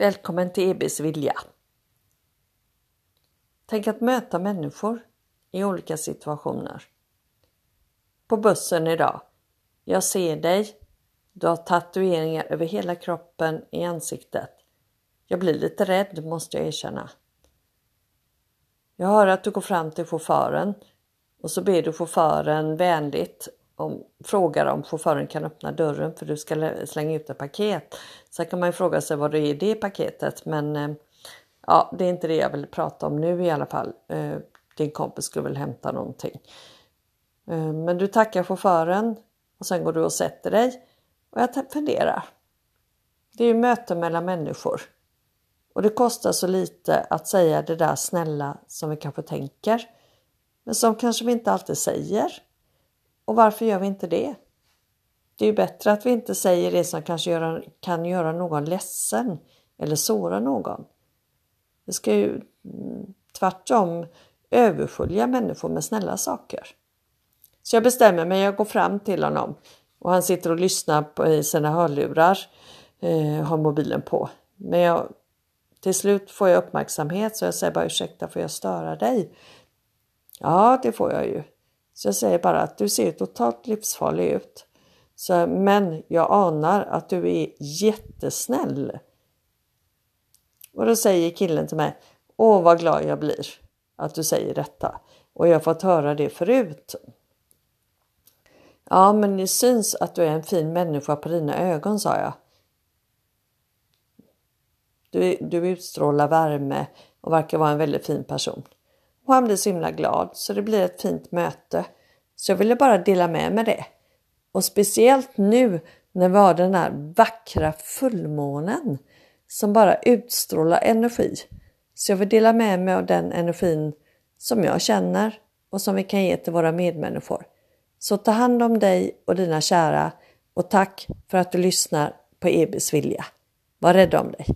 Välkommen till EBs vilja. Tänk att möta människor i olika situationer. På bussen idag. Jag ser dig. Du har tatueringar över hela kroppen i ansiktet. Jag blir lite rädd måste jag erkänna. Jag hör att du går fram till chauffören och så ber du chauffören vänligt om, frågar om chauffören kan öppna dörren för du ska slänga ut ett paket. Sen kan man ju fråga sig vad det är i det paketet men eh, ja, det är inte det jag vill prata om nu i alla fall. Eh, din kompis skulle väl hämta någonting. Eh, men du tackar chauffören och sen går du och sätter dig och jag funderar. Det är ju möten mellan människor och det kostar så lite att säga det där snälla som vi kanske tänker men som kanske vi inte alltid säger. Och varför gör vi inte det? Det är ju bättre att vi inte säger det som kanske göra, kan göra någon ledsen eller såra någon. Vi ska ju mm, tvärtom överskölja människor med snälla saker. Så jag bestämmer mig, jag går fram till honom och han sitter och lyssnar på, i sina hörlurar, eh, har mobilen på. Men jag, till slut får jag uppmärksamhet så jag säger bara ursäkta får jag störa dig? Ja det får jag ju. Så jag säger bara att du ser totalt livsfarlig ut. Så, men jag anar att du är jättesnäll. Och då säger killen till mig, åh vad glad jag blir att du säger detta. Och jag har fått höra det förut. Ja, men det syns att du är en fin människa på dina ögon, sa jag. Du, du utstrålar värme och verkar vara en väldigt fin person. Och han blir så himla glad så det blir ett fint möte. Så jag ville bara dela med mig det. Och speciellt nu när vi har den här vackra fullmånen som bara utstrålar energi. Så jag vill dela med mig av den energin som jag känner och som vi kan ge till våra medmänniskor. Så ta hand om dig och dina kära och tack för att du lyssnar på EBs vilja. Var rädd om dig.